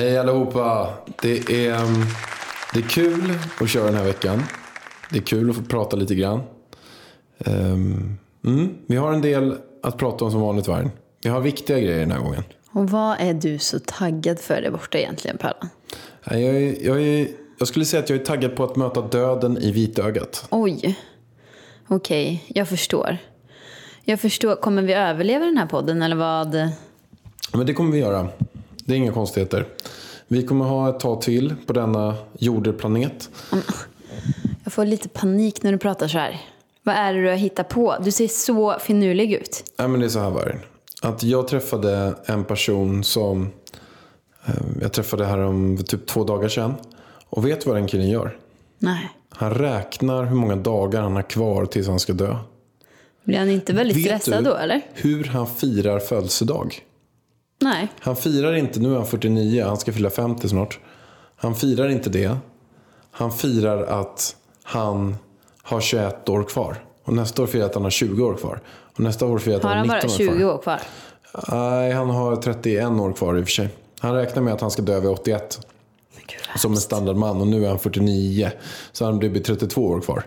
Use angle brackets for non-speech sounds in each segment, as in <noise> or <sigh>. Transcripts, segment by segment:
Hej allihopa! Det är, mm, det är kul att köra den här veckan. Det är kul att få prata lite grann. Ehm, mm, vi har en del att prata om som vanligt Vargen. Vi har viktiga grejer den här gången. Och vad är du så taggad för där borta egentligen? Nej, Jag, är, jag, är, jag skulle säga att jag är taggad på att möta döden i vitögat. Oj. Okej, jag förstår. Jag förstår. Kommer vi överleva den här podden eller vad? Men det kommer vi göra. Det är inga konstigheter. Vi kommer ha ett tag till på denna jorderplanet. Jag får lite panik när du pratar så här. Vad är det du har hittat på? Du ser så finurlig ut. Nej men det är så här Vargen. Att jag träffade en person som eh, jag träffade här om typ två dagar sedan. Och vet du vad den killen gör? Nej. Han räknar hur många dagar han har kvar tills han ska dö. Blir han inte väldigt Vet stressad du då eller? hur han firar födelsedag? Nej. Han firar inte, nu är han 49, han ska fylla 50 snart. Han firar inte det. Han firar att han har 21 år kvar. Och nästa år firar att han har 20 år kvar. Och nästa år firar att Har han har han 19 bara år 20 kvar. år kvar? Nej, han har 31 år kvar i och för sig. Han räknar med att han ska dö vid 81. Gud, Som en standardman och nu är han 49. Så han blir 32 år kvar.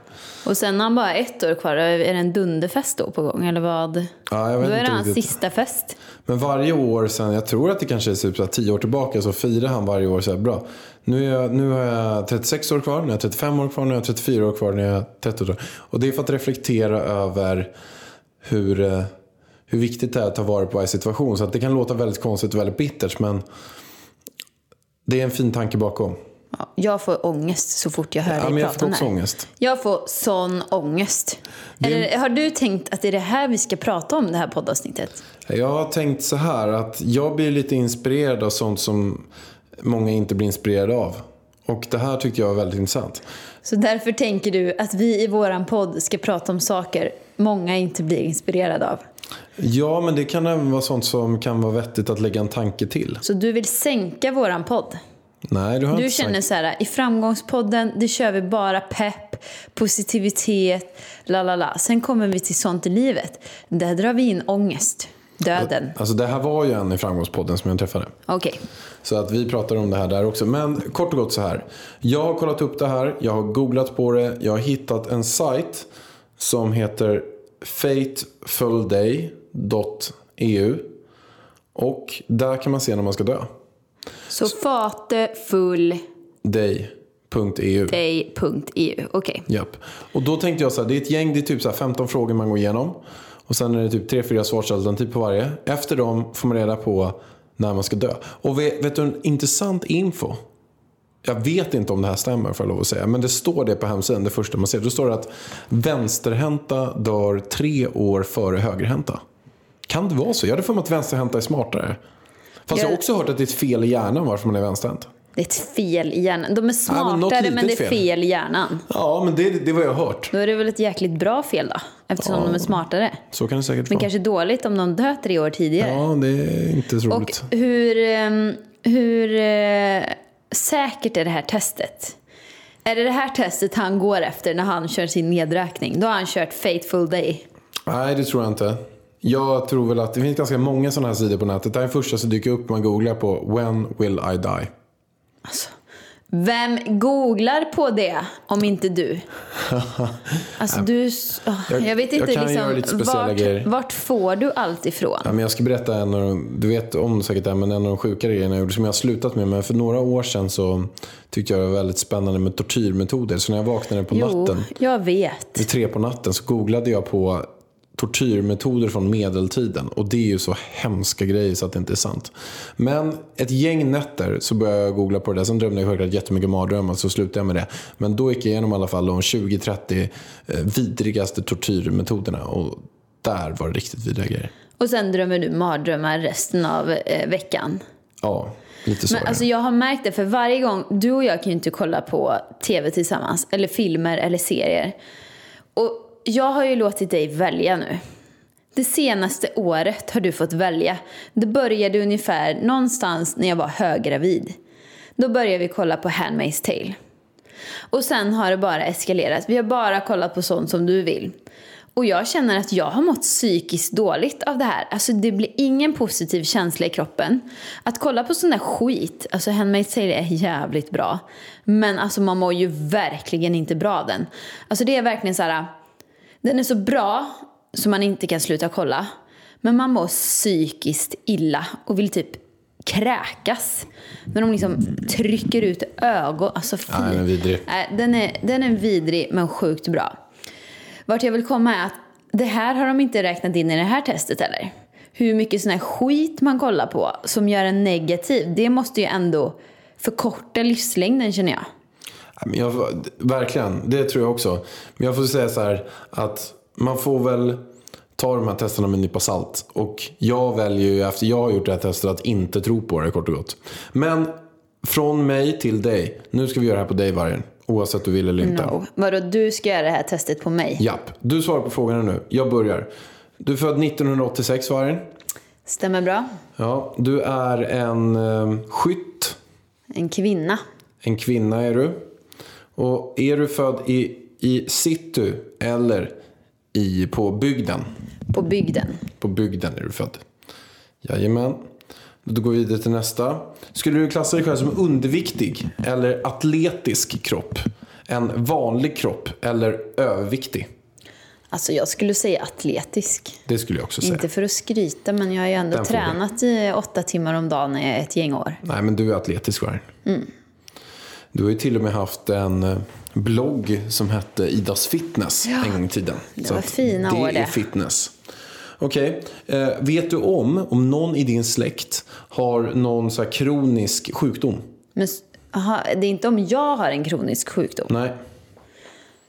Och sen har han bara ett år kvar. Är det en dunderfest då på gång eller vad? Ja, jag vet Då är det hans riktigt. sista fest. Men varje år sen, jag tror att det kanske är typ 10 år tillbaka, så firar han varje år så här bra. Nu, är jag, nu har jag 36 år kvar, nu har jag 35 år kvar, nu har jag 34 år kvar, nu har jag 30 år kvar. Och det är för att reflektera över hur, eh, hur viktigt det är att ta vara på varje situation. Så att det kan låta väldigt konstigt och väldigt bittert, men det är en fin tanke bakom. Ja, jag får ångest så fort jag hör Ja, dig jag prata om det här. ångest. Jag får sån ångest. Det- Eller, har du tänkt att det är det här vi ska prata om det här poddavsnittet? Jag har tänkt så här att jag blir lite inspirerad av sånt som många inte blir inspirerade av. Och det här tyckte jag var väldigt intressant. Så därför tänker du att vi i våran podd ska prata om saker många inte blir inspirerade av. Ja, men det kan även vara sånt som kan vara vettigt att lägga en tanke till. Så du vill sänka våran podd? Nej, du har Du inte känner sagt. så här, i framgångspodden, det kör vi bara pepp, positivitet, la la la. Sen kommer vi till sånt i livet. Där drar vi in ångest, döden. Alltså det här var ju en i Framgångspodden som jag träffade. Okej. Så att vi pratar om det här där också. Men kort och gott så här. Jag har kollat upp det här, jag har googlat på det, jag har hittat en sajt som heter fatefulday.eu. Och där kan man se när man ska dö. Så fatefull Day.eu. Okej. Japp. Och då tänkte jag så här, det är ett gäng, det är typ så här 15 frågor man går igenom. Och sen är det typ 3-4 svarsalternativ på varje. Efter dem får man reda på när man ska dö. Och vet, vet du en intressant info? Jag vet inte om det här stämmer får jag lov att säga. Men det står det på hemsidan, det första man ser. Då står det att vänsterhänta dör tre år före högerhänta. Kan det vara så? Jag hade för mig att vänsterhänta är smartare. Fast jag har Jag- också hört att det är ett fel i hjärnan varför man är vänsterhänt. Det är ett fel i hjärnan. De är Ja, men smartare men, det är fel. i hjärnan. Ja, men det, det är vad jag har hört. Då är det väl ett jäkligt bra fel då? Eftersom de är smartare. Så kan det säkert Men vara. kanske dåligt om de dör tre år tidigare. Ja, det är inte så Och roligt. hur, ehm, hur eh, säkert är det här testet? Är det det här testet han går efter när han kör sin nedräkning? Då har han kört Fateful Day. Nej, det tror jag inte. Jag tror väl att det finns ganska många sådana här sidor på nätet. Det här är första som dyker upp man googlar på When will I die? Alltså, vem googlar på det om inte du? <laughs> Alltså du, Jag- jag vet jag inte lite liksom, vart, grejer. vart får du allt ifrån? Ja, men jag ska berätta en av de, du vet om säkert det, men en av de sjukare grejerna jag gjorde som jag har slutat med. Men för några år sedan så tyckte jag det var väldigt spännande med tortyrmetoder. Så när jag vaknade på Jo, natten, jag vet. vid tre på natten, så googlade jag på tortyrmetoder från medeltiden. Och det är ju så hemska grejer så att det inte är sant. Men ett gäng nätter så började jag googla på det där. Sen drömde jag självklart jättemycket mardrömmar så slutade jag med det. Men då gick jag igenom i alla fall de 20-30 eh, vidrigaste tortyrmetoderna. Och där var det riktigt vidriga grejer. Och sen drömmer du mardrömmar resten av eh, veckan. Ja, lite så Men alltså jag har märkt det för varje gång, du och jag kan ju inte kolla på tv tillsammans, eller filmer eller serier. Och jag har ju låtit dig välja nu. Det senaste året har du fått välja. Det började ungefär någonstans när jag var höggravid. Då började vi kolla på Handmaid's Tale. Och sen har det bara eskalerat. Vi har bara kollat på sånt som du vill. Och jag känner att jag har mått psykiskt dåligt av det här. Alltså det blir ingen positiv känsla i kroppen. Att kolla på sån där skit, alltså Handmaid's Tale är jävligt bra. Men alltså man mår ju verkligen inte bra av den. Alltså det är verkligen så här. Den är så bra så man inte kan sluta kolla. Men man mår psykiskt illa och vill typ kräkas. När de liksom trycker ut ögon. Alltså fy. Ja, den är vidrig. Den, är, den är vidrig men sjukt bra. Vart jag vill komma är att det här har de inte räknat in i det här testet eller? Hur mycket sån här skit man kollar på som gör en negativ, det måste ju ändå förkorta livslängden känner jag. Jag, verkligen, det tror jag också. Men jag får säga så här att man får väl ta de här testerna med en nypa salt. Och jag väljer ju efter jag har gjort det här testet att inte tro på det kort och gott. Men från mig till dig. Nu ska vi göra det här på dig vargen. Oavsett du vill eller inte. No. Vadå, du ska göra det här testet på mig? Japp, du svarar på frågorna nu. Jag börjar. Du är född 1986 vargen. Stämmer bra. Ja, du är en eh, skytt. En kvinna. En kvinna är du. Och är du född i, i city eller i, på bygden? På bygden. På bygden är du född. Jajamän. Då går vi vidare till nästa. Skulle du klassa dig själv som underviktig eller atletisk kropp? En vanlig kropp eller överviktig? Alltså jag skulle säga atletisk. Det skulle jag också säga. Inte för att skryta men jag har ju ändå tränat i åtta timmar om dagen i ett gäng år. Nej, men du är atletisk vargen. Mm. Du har ju till och med haft en eh, blogg som hette Idas Fitness Ja, en gång i tiden. det Så var fina det år är det. fitness. Okej, eh, vet du om om någon i din släkt har någon så kronisk sjukdom? Men aha, det är inte om jag har en kronisk sjukdom. Nej.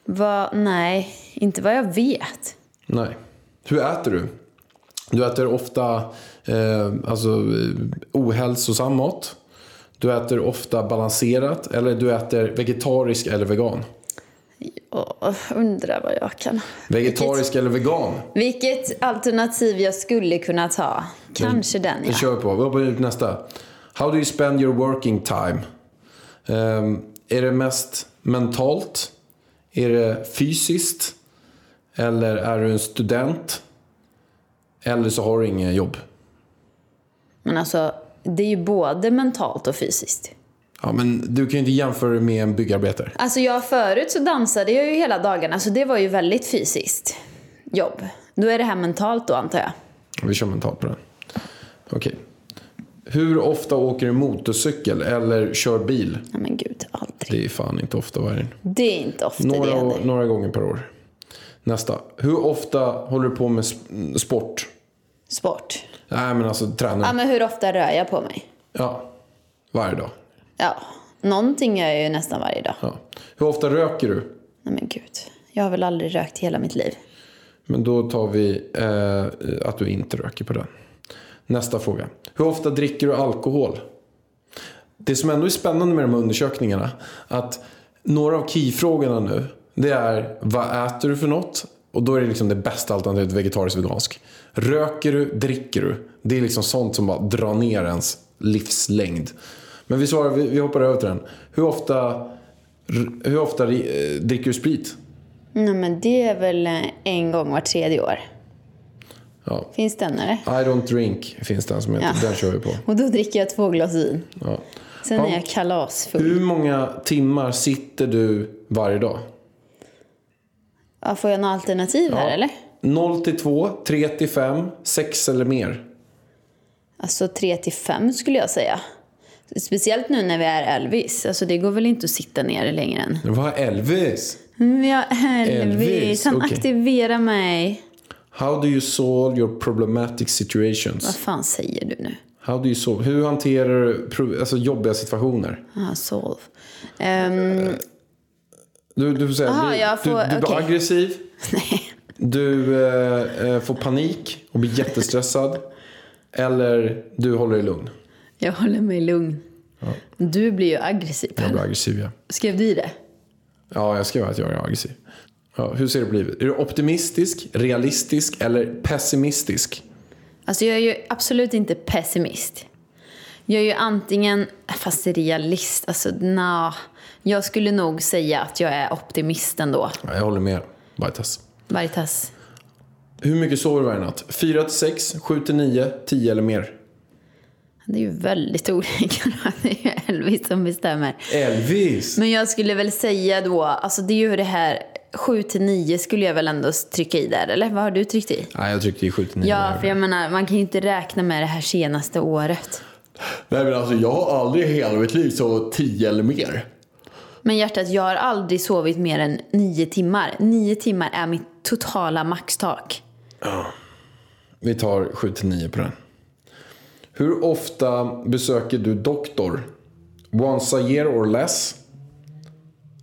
Va, nej, inte vad jag vet. Nej. Hur äter du? Du äter ofta eh, alltså, eh, ohälsosam mat. Du äter ofta balanserat. Eller du äter vegetarisk eller vegan. Åh, undrar vad jag kan... Vegetarisk eller vegan? Vilket alternativ jag skulle kunna ta. Kanske den Vi ja. kör på. Vi hoppar ut nästa. How do you spend your working time? Ehm, är det mest mentalt? Är det fysiskt? Eller är du en student? Eller så har du inget jobb? Men alltså, det är ju både mentalt och fysiskt. Ja, men du kan ju inte jämföra det med en byggarbetare. Alltså jag förut så dansade jag ju hela dagarna så det var ju väldigt fysiskt jobb. Då är det här mentalt då antar jag. Vi kör mentalt på den. Okej. Hur ofta åker du motorcykel eller kör bil? Nej men gud, aldrig. Det är fan inte ofta varje Det är inte ofta det några, händer. några gånger per år. Nästa. Hur ofta håller du på med sp- sport? Sport. Nej, men alltså tränar. Ja men hur ofta rör jag på mig? Ja, varje dag. Ja, någonting gör jag ju nästan varje dag. Ja. Hur ofta röker du? Nej men gud. Jag har väl aldrig rökt hela mitt liv. Men då tar vi eh, att du inte röker på den. Nästa fråga. Hur ofta dricker du alkohol? Det som ändå är spännande med de här undersökningarna. Att några av keyfrågorna nu. Det är vad äter du för något? Och då är det liksom det bästa alternativet vegetarisk vegansk. Röker du? Dricker du? Det är liksom sånt som bara drar ner ens livslängd. Men vi svarar, vi, vi hoppar över till den. Hur ofta, hur ofta eh, dricker du sprit? Nej men det är väl eh, en gång var tredje år. Ja. Finns den eller? I don't drink finns den som heter. Ja. Den kör vi på. <laughs> Och då dricker jag två glas vin. Ja. Sen är jag kalasfull. Hur många timmar sitter du varje dag? Ja, får jag några alternativ här eller? 0 till 2, 3 till 5, 6 eller mer. Alltså 3 till 5 skulle jag säga. Speciellt nu när vi är Elvis. Alltså det går väl inte att sitta ner längre än. Vad är Elvis? Jag är Elvis. Elvis, Han okej. aktiverar mig. How do you solve your problematic situations? Vad fan säger du nu? How do you solve? Hur hanterar du alltså, jobbiga situationer? Ah, solve. Ehm, Du, du får säga, du, jag får- du, du blir okej. aggressiv. <laughs> nej. Du eh, eh, får panik och blir jättestressad. Eller du håller dig lugn. Jag håller mig lugn. Du blir ju aggressiv. Jag blir aggressiv, ja. Skrev du i det? Ja, jag skrev att jag är aggressiv. Ja, hur ser det på livet? Är du optimistisk, realistisk eller pessimistisk? Alltså jag är ju absolut inte pessimist. Jag är ju antingen, fast realist, alltså nja. Jag skulle nog säga att jag är optimist ändå. Ja, jag håller med. Bajtas. Veritas. Hur mycket sover du varje natt? 4 till 6, 7 till 9, 10 eller mer? Det är ju väldigt olika. <laughs> Det är ju Elvis som bestämmer. Elvis! Men jag skulle väl säga då, alltså det är ju det här 7 till 9 skulle jag väl ändå trycka i där, eller vad har du tryckt i? Nej, jag tryckte i 7 till 9. Ja, för jag menar, man kan ju inte räkna med det här senaste året. Nej, men alltså jag har aldrig i hela mitt liv så 10 eller mer. Men hjärtat, jag har aldrig sovit mer än 9 timmar. 9 timmar är mitt totala maxtak. Vi tar 7 till 9 på den. Hur ofta besöker du doktor? Once a year or less?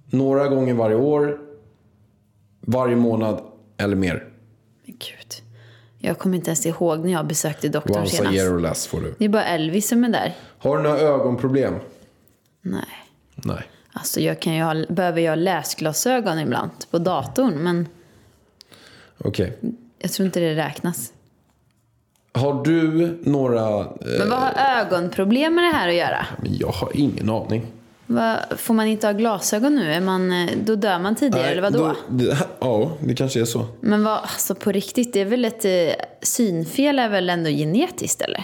Några gånger varje år? Varje månad eller mer? Men gud. Jag kommer inte ens ihåg när jag besökte doktorn Once a senast. year or less får du. Det är bara Elvis som är där. Har du några ögonproblem? Nej. Nej. Alltså jag kan ju ha, behöver ha läsglasögon ibland på datorn, men Okej. jag tror inte det räknas. Har du några... Eh, Men vad har ögonproblem med det här att göra? men jag har ingen aning. Vad, får man inte ha glasögon nu? Är man, eh, då dör man tidigare, eller vadå? då- det, ja, det kanske är så. Men vad, alltså på riktigt, det är väl ett eh, synfel är väl ändå genetiskt eller?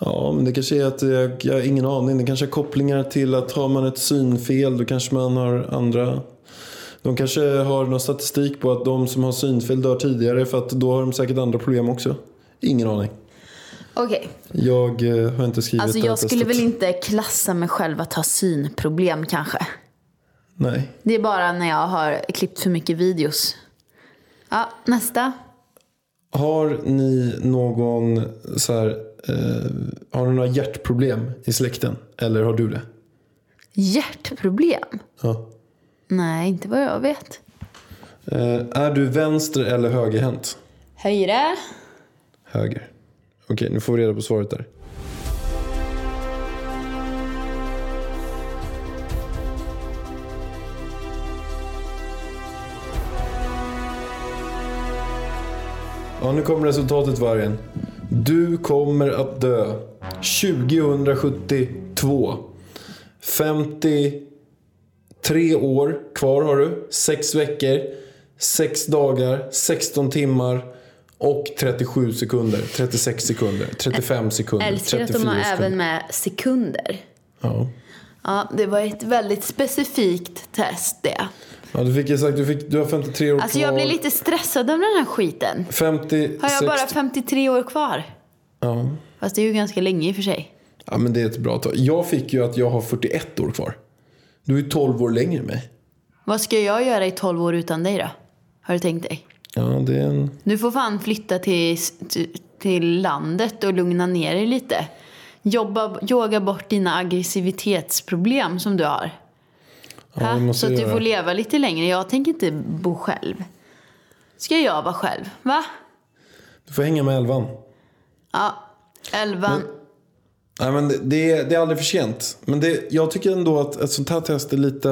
Ja, men det kanske är att jag, jag har ingen aning. Det kanske har kopplingar till att har man ett synfel då kanske man har andra... De kanske har någon statistik på att de som har synfel dör tidigare för att då har de säkert andra problem också. Ingen aning. Okej, Jag eh, har inte skrivit alltså jag skulle testet. väl inte klassa mig själv att ha synproblem kanske. Nej. Det är bara när jag har klippt för mycket videos. Ja, nästa. Har ni någon så här... Eh, har ni några hjärtproblem i släkten? Eller har du det? Hjärtproblem? Ja. Nej, inte vad jag vet. Eh, är du vänster eller högerhänt? Höjre? Höger. Okej, nu får vi reda på svaret där. Ja, nu kommer resultatet vargen. Du kommer att dö 2072. 53 år kvar har du. 6 veckor, 6 dagar, 16 timmar och 37 sekunder. 36 sekunder, 35 sekunder, Älskar att 34 de har sekunder. även med sekunder. Ja. Ja, det var ett väldigt specifikt test det. ja, du fick sagt du, fick, du har 53 år Alltså kvar. jag blir lite stressad av den här skiten. 50, Har jag bara 60 53 år kvar? Ja. Fast det är ju ganska länge i och för sig. ja, men det är ett bra tag. Jag fick ju att jag har 41 år kvar. Du är 12 år längre än mig. Vad ska jag göra i 12 år utan dig då? Har du tänkt dig? Ja, det är en... Du får fan flytta till, till, landet och lugna ner dig lite. Jobba, yoga bort dina aggressivitetsproblem som du har. Ja, Så att du får leva lite längre. Jag tänker inte bo själv. Ska jag vara själv? Va? Du får hänga med elvan. Ja, elvan. Nej, men det, det, är, det är aldrig för sent. Men det, jag tycker ändå att ett sånt här test är lite,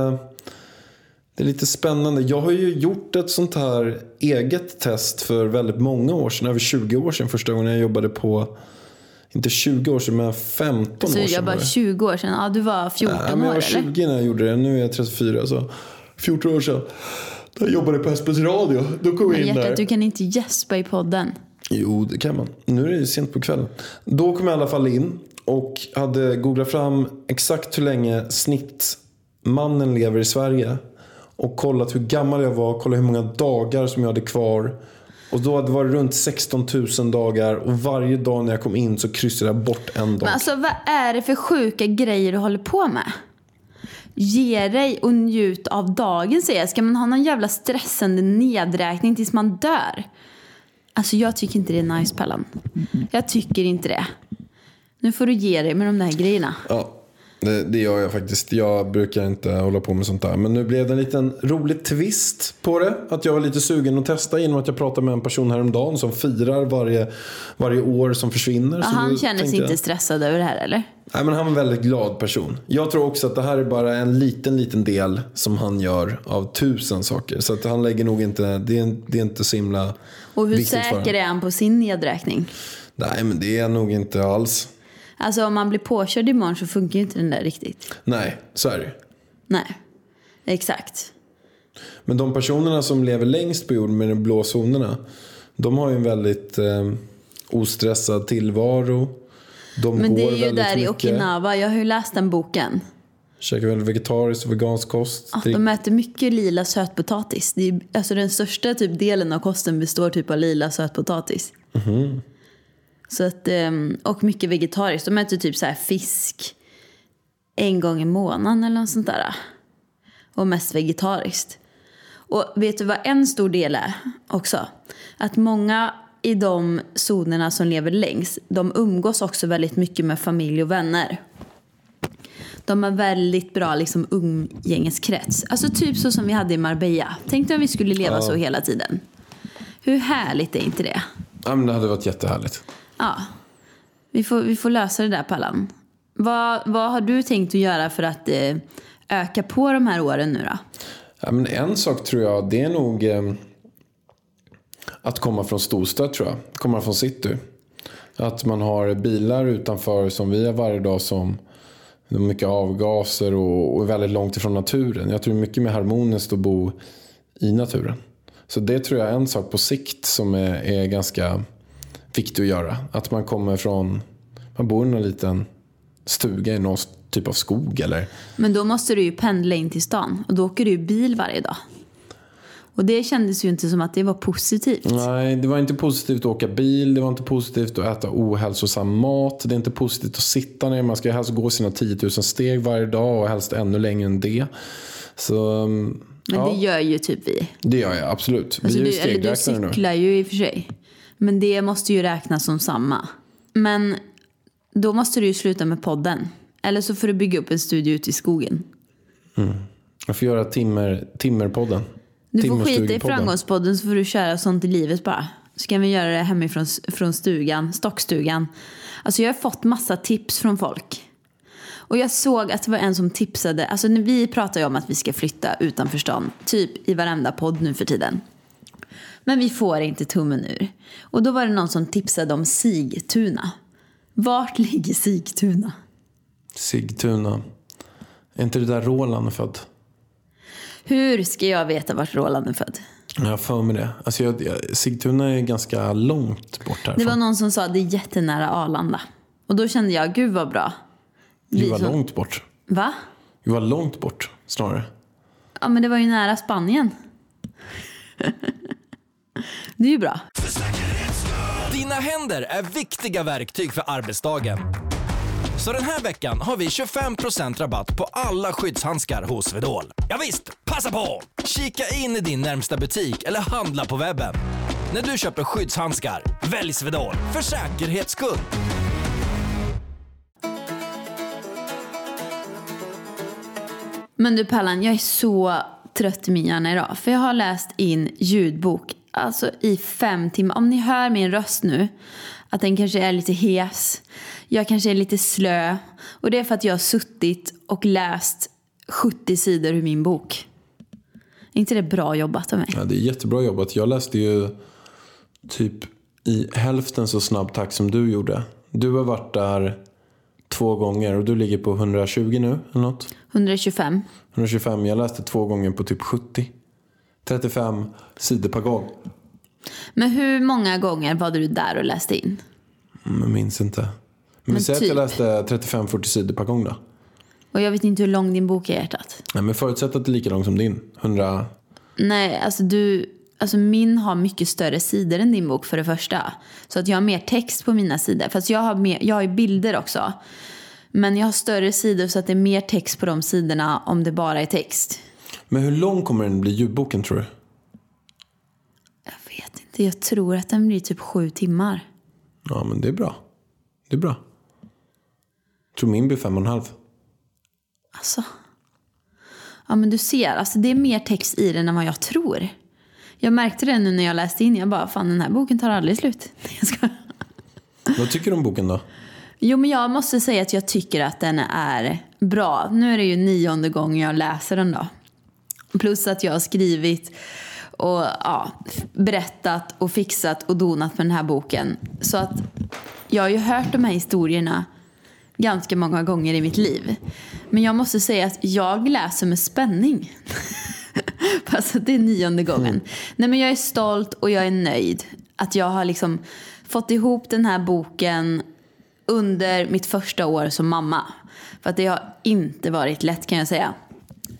det är lite spännande. Jag har ju gjort ett sånt här eget test för väldigt många år sedan. Över 20 år sedan första gången jag jobbade på, inte 20 år sedan men 15 Så år jag sedan. var bara det. 20 år sedan. Ja, du var 14 Ja, men jag var eller? 20 när jag gjorde det. Nu är jag 34. Så 14 år sedan. Då jag jobbade på Espes Radio. Då kom jag in där. hjärtat, du kan inte gäspa i podden. Jo, det kan man. Nu är det ju sent på kvällen. Då kom jag i alla fall in och hade googlat fram exakt hur länge snittmannen lever i Sverige. Och kollat hur gammal jag var, kollat hur många dagar som jag hade kvar. Och då hade det varit runt 16 000 dagar och varje dag när jag kom in så kryssade jag bort en dag. Men alltså vad är det för sjuka grejer du håller på med? Ge dig och njut av dagen säger jag. Ska man ha någon jävla stressande nedräkning tills man dör? Alltså jag tycker inte det är nice Pallan. Jag tycker inte det. Nu får du ge dig med de där grejerna. Ja, det, det gör jag faktiskt. Jag brukar inte hålla på med sånt där. Men nu blev det en liten rolig twist på det. Att jag var lite sugen att testa genom att jag pratade med en person häromdagen som firar varje, varje år som försvinner. Så han känner sig inte jag- stressad över det här eller? Nej, men han var en väldigt glad person. Jag tror också att det här är bara en liten, liten del som han gör av tusen saker. Så att han lägger nog inte, det är, det är inte så himla Och hur säker är han på sin nedräkning? Nej, men det är nog inte alls. Alltså om man blir påkörd imorgon så funkar ju inte den där riktigt. Nej, så är det. Nej, exakt. Men de personerna som lever längst på jorden med de blå zonerna, de har ju en väldigt eh, ostressad tillvaro. De Men det går är ju där i mycket, Okinawa, jag har ju läst den boken. käkar väldigt vegetarisk och vegansk kost. Ja, de äter mycket lila sötpotatis. Det är, alltså den största typ delen av kosten består typ av lila sötpotatis. Så att, ehm, och mycket vegetariskt. De äter typ så fisk en gång i månaden eller något sånt där. Och mest vegetariskt. Och vet du vad en stor del är också? Att många i de zonerna som lever längst, de umgås också väldigt mycket med familj och vänner. De har väldigt bra liksom, umgängeskrets. Alltså typ så som vi hade i Marbella. Tänk dig om vi skulle leva så hela tiden. Hur härligt är inte det? Ja, men det hade varit jättehärligt. Ja. Vi får, vi får lösa det där Pallan. Vad, vad har du tänkt att göra för att eh, öka på de här åren nu då? Ja, men en sak tror jag, det är nog eh, att komma från storstad tror jag. Komma från city. Att man har bilar utanför som vi har varje dag som mycket avgaser och, och är väldigt långt ifrån naturen. Jag tror det är mycket mer harmoniskt att bo i naturen. Så det tror jag är en sak på sikt som är, är ganska viktig att göra. Att man kommer från, man bor i någon liten stuga i någon typ av skog eller Men då måste du ju pendla in till stan och då åker du ju bil varje dag. Och det kändes ju inte som att det var positivt. Nej, det var inte positivt att åka bil. Det var inte positivt att äta ohälsosam mat. Det är inte positivt att sitta ner. Man ska ju helst gå sina 10 000 steg varje dag och helst ännu längre än det. Så um, Men ja, det gör ju typ vi. det gör jag absolut. Alltså Vi är ju du, eller du stegräknare nu. cyklar ju i och för sig. Men det måste ju räknas som samma. Men då måste du ju sluta med podden. Eller så får du bygga upp en studio ute i skogen. Jag får göra timmer, Timmerpodden. Du får skita i framgångspodden så får du köra sånt i livet bara. Så kan vi göra det hemifrån från stugan, stockstugan. Alltså jag har fått massa tips från folk. Och jag såg att det var en som tipsade, alltså vi pratar ju om att vi ska flytta utanför stan, typ i varenda podd nu för tiden. Men vi får inte tummen ur. Och då var det någon som tipsade om Sigtuna. Vart <laughs> ligger Sigtuna? Sigtuna. Är inte det där Roland är född? Hur ska jag veta vart Roland är född? Jag har för mig det. Alltså jag, jag, Sigtuna är ganska långt bort Det härifrån. var någon som sa att det är jättenära Arlanda. Och då kände jag, gud vad bra. Det Vi var som- långt bort. Va? Det var långt bort snarare. Ja men det var ju nära Spanien. <laughs> det är ju bra. Dina händer är viktiga verktyg för arbetsdagen. Så den här veckan har vi 25% rabatt på alla skyddshandskar hos Swedol. Ja visst, passa på! Kika in i din närmsta butik eller handla på webben. När du köper skyddshandskar, välj Swedol för säkerhets skull. Men du Pallan, jag är så trött i min hjärna idag. För jag har läst in ljudbok, alltså i fem timmar. Om ni hör min röst nu, att den kanske är lite hes. Jag kanske är lite slö. Och det är för att jag har suttit och läst 70 sidor ur min bok. Är inte det bra jobbat av mig? Ja, det är jättebra jobbat. Jag läste ju typ i hälften så snabb takt som du gjorde. Du har varit där två gånger och du ligger på 120 nu eller något. 125. 125. Jag läste två gånger på typ 70. 35 sidor per gång. Men hur många gånger var du där och läste in? Mm, jag minns inte. Men, Men säg att jag typ. läste 35-40 sidor per gång då. Och jag vet inte hur lång din bok är hjärtat. Nej, men förutsätt att det är lika lång som din. 100... Nej, alltså du... Alltså min har mycket större sidor än din bok för det första. Så att jag har mer text på mina sidor. Fast jag har, mer, jag har ju bilder också. Men jag har större sidor så att det är mer text på de sidorna om det bara är text. Men hur lång kommer den bli ljudboken tror du? Jag vet inte jag tror att den blir typ sju timmar. Ja, men det är bra. Det är bra. Jag tror min blir fem och en halv. Alltså. Ja men du ser, alltså det är mer text i den än vad jag tror. Jag märkte det nu när jag läste in. Jag bara, fan den här boken tar aldrig slut. <laughs> Jag ska... Vad tycker du om boken då? Jo men jag måste säga att jag tycker att den är bra. Nu är det ju nionde gången jag läser den då. Plus att jag har skrivit och ja, berättat och fixat och donat med den här boken. Så att jag har ju hört de här historierna ganska många gånger i mitt liv. Men jag måste säga att jag läser med spänning. <laughs> Fast att det är nionde gången. Nej men jag är stolt och jag är nöjd. Att jag har liksom fått ihop den här boken under mitt första år som mamma. För att det har inte varit lätt kan jag säga.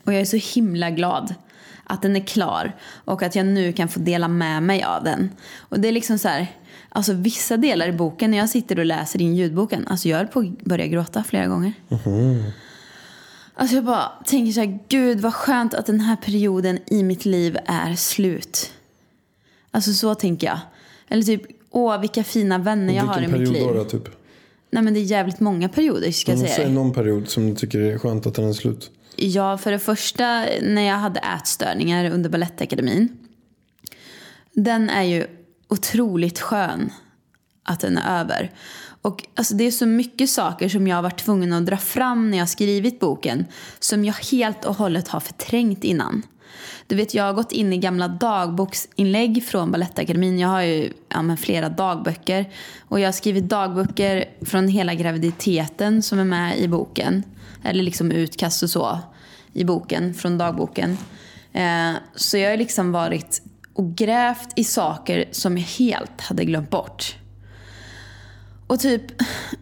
Och jag är så himla glad att den är klar och att jag nu kan få dela med mig av den. Och det är liksom så här, alltså vissa delar i boken när jag sitter och läser in ljudboken, alltså jag höll på att börja gråta flera gånger. Alltså jag bara tänker så här, gud vad skönt att den här perioden i mitt liv är slut. Alltså så tänker jag. Eller typ, åh vilka fina vänner jag har i Vilken mitt period liv. då, då typ? Nej men det är jävligt många perioder ska jag säga. Säg någon period som du tycker är skönt att den är slut. Ja, för det första när jag hade ätstörningar under Balettakademin. Den är ju otroligt skön att den är över. Och alltså, det är så mycket saker som jag har varit tvungen att dra fram när jag skrivit boken som jag helt och hållet har förträngt innan. Du vet, jag har gått in i gamla dagboksinlägg från Balettakademin. Jag har ju ja, men flera dagböcker. Och jag har skrivit dagböcker från hela graviditeten som är med i boken. Eller liksom utkast och så i boken, från dagboken. Eh, så jag har liksom varit och grävt i saker som jag helt hade glömt bort. Och typ,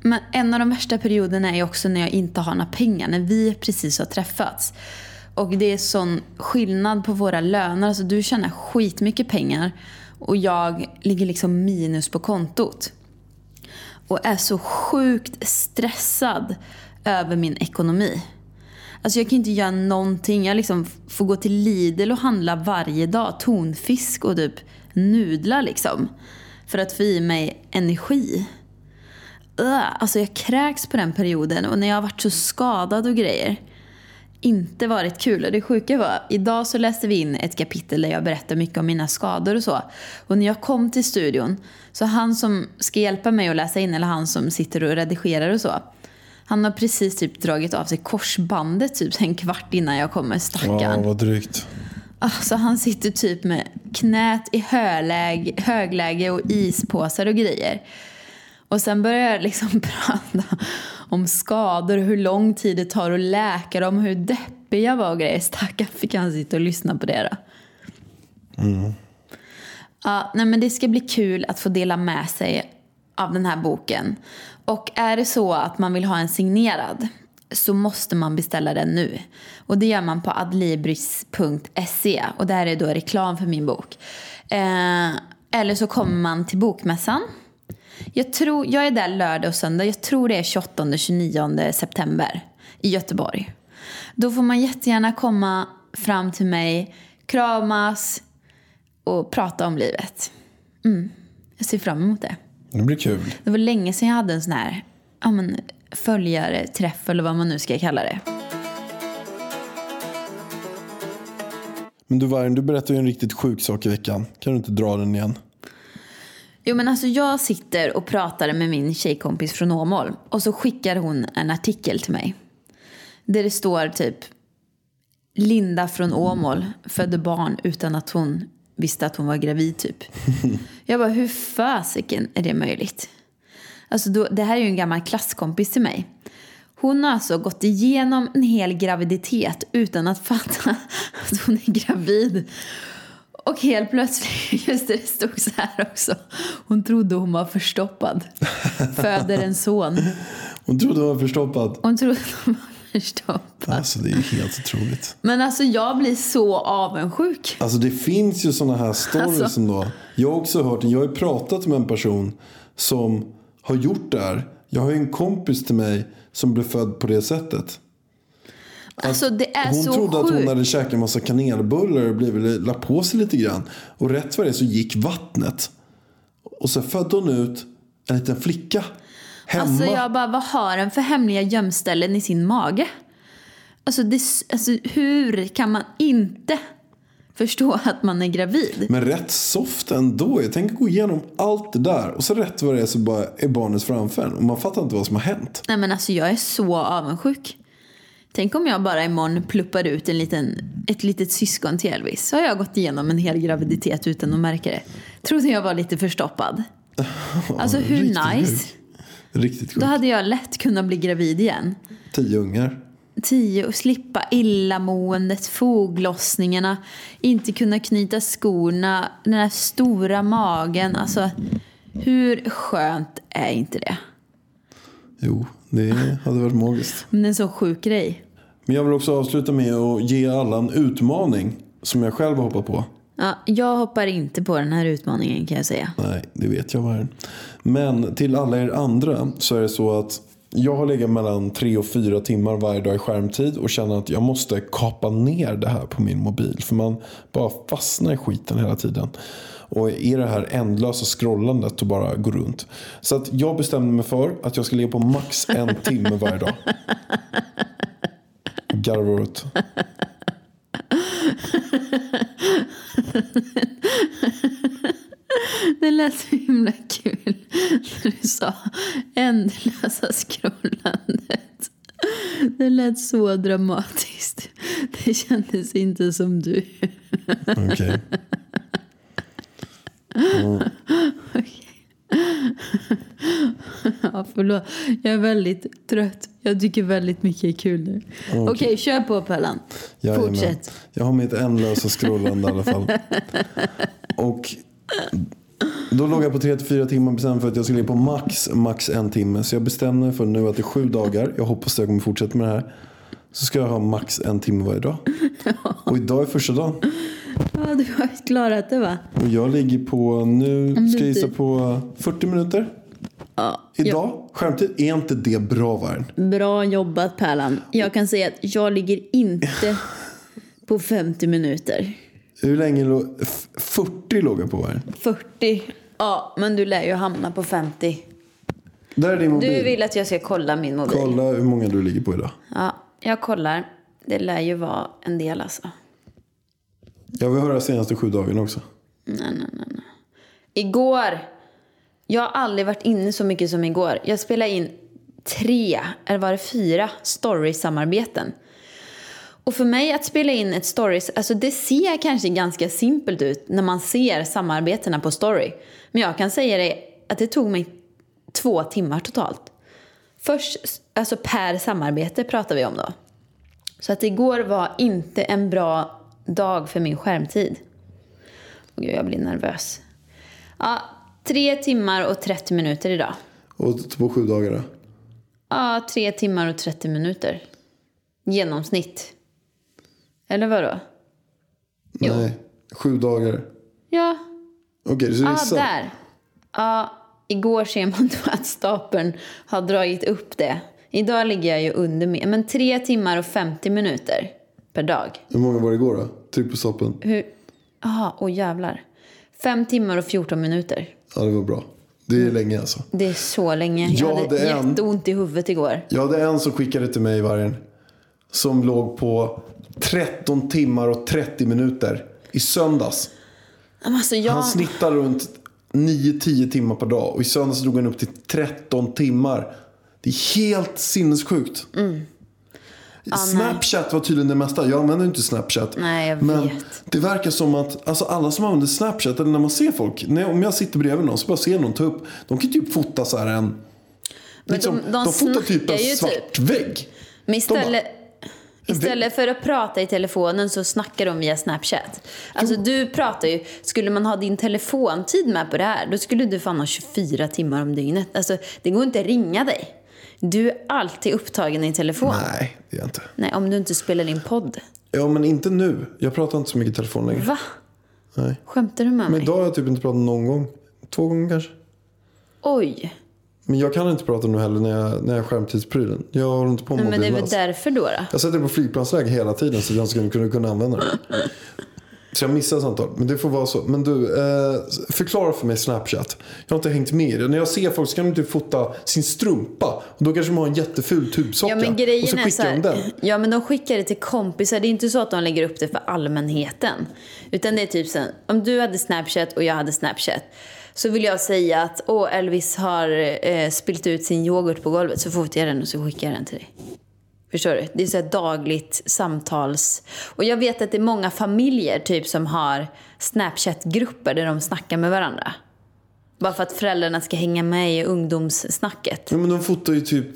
men en av de värsta perioderna är också när jag inte har några pengar, när vi precis har träffats. Och det är sån skillnad på våra löner. Alltså du tjänar skitmycket pengar och jag ligger liksom minus på kontot. Och är så sjukt stressad över min ekonomi. Alltså jag kan inte göra någonting. Jag liksom får gå till Lidl och handla varje dag. Tonfisk och typ nudlar liksom. För att få i mig energi. Ugh, alltså jag kräks på den perioden och när jag har varit så skadad och grejer. Inte varit kul. Och det sjuka var, idag så läste vi in ett kapitel där jag berättar mycket om mina skador och så. Och när jag kom till studion, så han som ska hjälpa mig att läsa in, eller han som sitter och redigerar och så. Han har precis typ dragit av sig korsbandet typ en kvart innan jag kommer, Ja, stackarn. vad drygt. Alltså han sitter typ med knät i höläge, högläge och ispåsar och grejer. Och sen börjar jag liksom <laughs> prata om skador och hur lång tid det tar att läka dem, hur deppig jag var och grejer. Stackarn fick han sitta och lyssna på det då. Ja, nej men det ska bli kul att få dela med sig av den här boken. Och är det så att man vill ha en signerad så måste man beställa den nu. Och det gör man på adlibris.se och där är då reklam för min bok. Eh, eller så kommer man till bokmässan. Jag, tror, jag är där lördag och söndag. Jag tror det är 28-29 september i Göteborg. Då får man jättegärna komma fram till mig, kramas och prata om livet. Mm. Jag ser fram emot det. Det blir kul. Det var länge sedan jag hade en sån här ja, men, följare, träff eller vad man nu ska kalla det. Men du Vargen, du berättade ju en riktigt sjuk sak i veckan. Kan du inte dra den igen? Jo men alltså jag sitter och pratar med min tjejkompis från Åmål och så skickar hon en artikel till mig. Där det står typ Linda från Åmål födde barn utan att hon visste att hon var gravid typ. <laughs> Jag bara hur fasiken är det möjligt? Alltså då, det här är ju en gammal klasskompis till mig. Hon har alltså gått igenom en hel graviditet utan att fatta <laughs> att hon är gravid. Och helt plötsligt, <laughs> just det, det stod så här också. Hon trodde hon var förstoppad. Föder en son. Hon trodde hon var förstoppad. Hon trodde hon var förstoppad. Alltså det är ju helt otroligt. Men alltså jag blir så avundsjuk. Alltså det finns ju sådana här stories Alltså. ändå. Jag har också hört, jag har ju pratat med en person som har gjort det här. Jag har ju en kompis till mig som blev född på det sättet. Alltså det är Hon trodde att hon hade käkat en massa kanelbullar och blivit, la på sig lite grann. Och rätt vad det så gick vattnet. Och så födde hon ut en liten flicka. Hemma. Alltså jag bara, vad har den för hemliga gömställen i sin mage? Alltså, det, alltså hur kan man inte förstå att man är gravid? Men rätt soft ändå. Jag tänker gå igenom allt det där. Och så rätt vad det är så bara är barnet framför en. Och man fattar inte vad som har hänt. Nej men alltså jag är så avundsjuk. Tänk om jag bara imorgon pluppar ut en liten, ett litet syskon till Elvis. Så har jag gått igenom en hel graviditet utan att märka det. Trodde jag var lite förstoppad. <laughs> Alltså hur Riktigt sjukt. Då hade jag lätt kunnat bli gravid igen. Tio ungar. Tio och slippa illamåendet, foglossningarna, inte kunna knyta skorna, den här stora magen. Alltså hur skönt är inte det? Jo, det hade varit magiskt. Men det är en så sjuk grej. Men jag vill också avsluta med att ge alla en utmaning. Som jag själv har hoppat på. Ja, jag hoppar inte på den här utmaningen kan jag säga. Nej, det vet jag är. Men till alla er andra så är det så att jag har legat mellan tre och fyra timmar varje dag i skärmtid och känner att jag måste kapa ner det här på min mobil. För man bara fastnar i skiten hela tiden. Och är det här ändlösa scrollandet och bara gå runt. Så att jag bestämde mig för att jag ska ligga på max en <laughs> timme varje dag. Garvar åt. <laughs> <laughs> Det lät så himla kul när du sa ändlösa scrollandet. Det lät så dramatiskt. Det kändes inte som du. Okej. <laughs> Förlåt. Jag är väldigt trött. Jag tycker väldigt mycket är kul nu. Okej, kör på Pellan. Jajamän. Fortsätt. Jag har mitt ändlösa scrollande i alla fall. <laughs> Och då låg jag på 3-4 timmar och bestämde för att jag skulle ligga på max, max en timme. Så jag bestämde mig för nu att det är sju dagar. Jag hoppas att jag kommer fortsätta med det här. Så ska jag ha max en timme varje dag. <laughs> Och idag är första dagen. Ja, du har klarat det va? Och jag ligger på, nu ska jag gissa på 40 minuter. Ja. Idag, skärmtid, är inte det bra Värn? Bra jobbat Pärlan. Jag kan säga att jag ligger inte <laughs> på 50 minuter. Hur länge låg, f- 40 låg jag på Värn. 40. Ja, men du lär ju hamna på 50. Där är din mobil. Du vill att jag ska kolla min mobil? Kolla hur många du ligger på idag. Ja, jag kollar. Det lär ju vara en del alltså. Jag vill höra senaste sju dagarna också. Igår. Jag har aldrig varit inne så mycket som igår. Jag spelade in tre, eller var det fyra, story-samarbeten. Och för mig att spela in ett story, alltså det ser kanske ganska simpelt ut när man ser samarbetena på story. Men jag kan säga dig att det tog mig två timmar totalt. Först, alltså per samarbete pratar vi om då. Så att igår var inte en bra dag för min skärmtid. Och gud, jag blir nervös. Ja, tre timmar och 30 minuter idag. Och på sju dagar då? Ja, tre timmar och 30 minuter. Genomsnitt. Eller vad då? Jo. Nej, sju dagar. Ja, Okej, så det är ah, där. Ja, igår ser man då att stapeln har dragit upp det. Idag ligger jag ju under med, men tre timmar och 50 minuter per dag. Hur många var det igår då? Tryck på. Hur? Jaha, åh jävlar. Fem timmar och 14 minuter. Ja, det var bra. Det är länge alltså. Det är så länge. Jag Ja, hade en- jätteont i huvudet igår. Jag hade en som skickade till mig vargen. Som låg på 13 timmar och 30 minuter i söndags. Alltså jag... Han snittar runt 9-10 timmar per dag. Och i söndags drog han upp till 13 timmar. Det är helt sinnessjukt. Mm. Snapchat var tydligen det mesta. Jag använder inte Snapchat. Nej, jag Men vet. det verkar som att alltså alla som använder Snapchat, eller när man ser folk. När, om jag sitter bredvid någon så bara ser någon ta upp. De kan typ fota så här en... Men liksom, de- de fotar typ en svart typ. vägg. Men istället, istället för att prata i telefonen så snackar de via Snapchat. Alltså du pratar ju, skulle man ha din telefontid med på det här, då skulle du fan ha 24 timmar om dygnet. Alltså det går inte att ringa dig. Du är alltid upptagen i telefon. Nej, det är jag inte. Nej, om du inte spelar din podd. Ja, men inte nu. Jag pratar inte så mycket i telefon längre. Va? Nej. Skämtar du med Men mig? idag har jag typ inte pratat någon gång. Två gånger kanske. Oj. Men jag kan inte prata nu heller när jag, när jag är skärmtidsprylen. Jag håller inte på med Men det är mobilen väl därför då? då? Jag sätter det på flygplansläge hela tiden så att jag ska kunna, kunna använda det. Så jag missar samtal. Men det får vara så. Men du, eh, förklara för mig Snapchat. Jag har inte hängt med i det. När jag ser folk så kan de inte fota sin strumpa. Och då kanske de har en jätteful tubsocka. Ja men grejen och så är så skickar de den. här, Ja men de skickar det till kompisar. Det är inte så att de lägger upp det för allmänheten. Utan det är typ så här, om du hade Snapchat och jag hade Snapchat. Så vill jag säga att Åh, Elvis har eh, spilt ut sin yoghurt på golvet. Så fotar jag den och så skickar jag den till dig. Förstår du? Det är så här dagligt samtals... Och jag vet att det är många familjer typ som har Snapchat-grupper där de snackar med varandra. Bara för att föräldrarna ska hänga med i ungdomssnacket. Ja, men de fotar ju typ,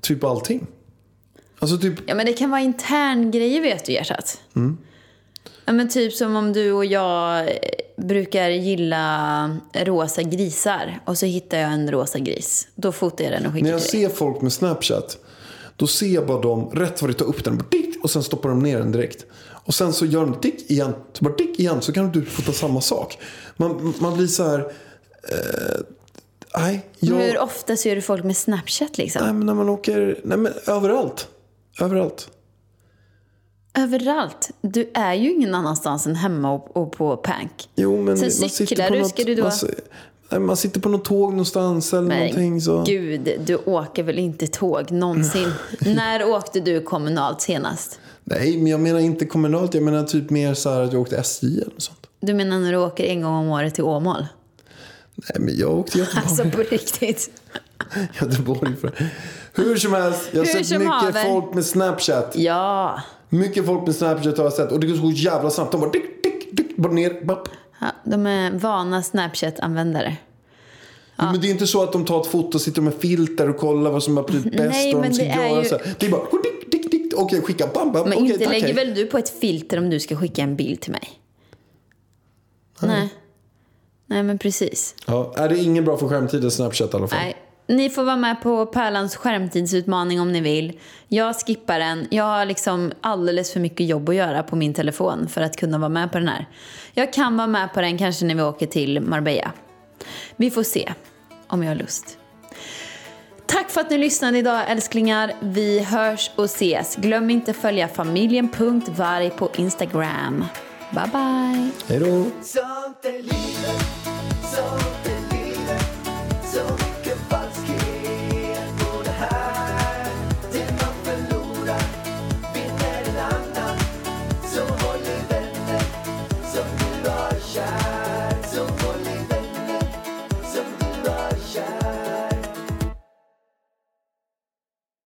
typ allting. Alltså typ, Ja men det kan vara intern grejer vet du hjärtat. Ja men typ som om du och jag eh, brukar gilla rosa grisar och så hittar jag en rosa gris. Då fotar jag den och skickar när jag till dig. ser folk med Snapchat. Då ser jag bara dem rätt vad det tar upp den. Och sen stoppar de ner den direkt. Och sen så gör de dick igen. Så bara dick igen. Så kan du fota samma sak. Man, man blir så här. Eh, nej, jag, Hur ofta ser du folk med Snapchat liksom? nej, men när man åker. Nej, men överallt. Överallt. Överallt. Du är ju ingen annanstans än hemma och, och på Pank. Jo, men man sitter cyklar på du, ska du då- Man, man sitter på något tåg någonstans eller någonting. Så. gud, du åker väl inte tåg någonsin? <laughs> När åkte du kommunalt senast? Nej, men jag menar inte kommunalt. Jag menar typ mer så här att jag åkte SJ eller något sånt. Du menar när du åker en gång om året till Åmål? Nej, men jag åkte Göteborg. Alltså på riktigt. <laughs> Göteborg för. Hur som helst, jag har Hur sett mycket haver. folk med Snapchat. Ja. Mycket folk med Snapchat har jag sett. Och det går så jävla snabbt. De bara dick, dick, dick, bara ner. Bapp. Ja. De är vana Snapchat-användare. Men det är inte så att de tar ett foto och sitter med filter och kollar vad som har blivit bäst Nej, och de ska det är göra ju- så här. Det är bara dick, dick. Okej, skicka. Bam, bam. Men Okej, inte tack, lägger hej. väl du på ett filter om du ska skicka en bild till mig? Nej. Nej, men precis. Ja, är det ingen bra för skärmtiden Snapchat i alla fall? Nej. Ni får vara med på Pärlans skärmtidsutmaning om ni vill. Jag skippar den. Jag har liksom alldeles för mycket jobb att göra på min telefon för att kunna vara med på den här. Jag kan vara med på den kanske när vi åker till Marbella. Vi får se om jag har lust. Tack för att ni lyssnade idag älsklingar. Vi hörs och ses. Glöm inte följa familjen.varg på Instagram. Bye bye! Hej då.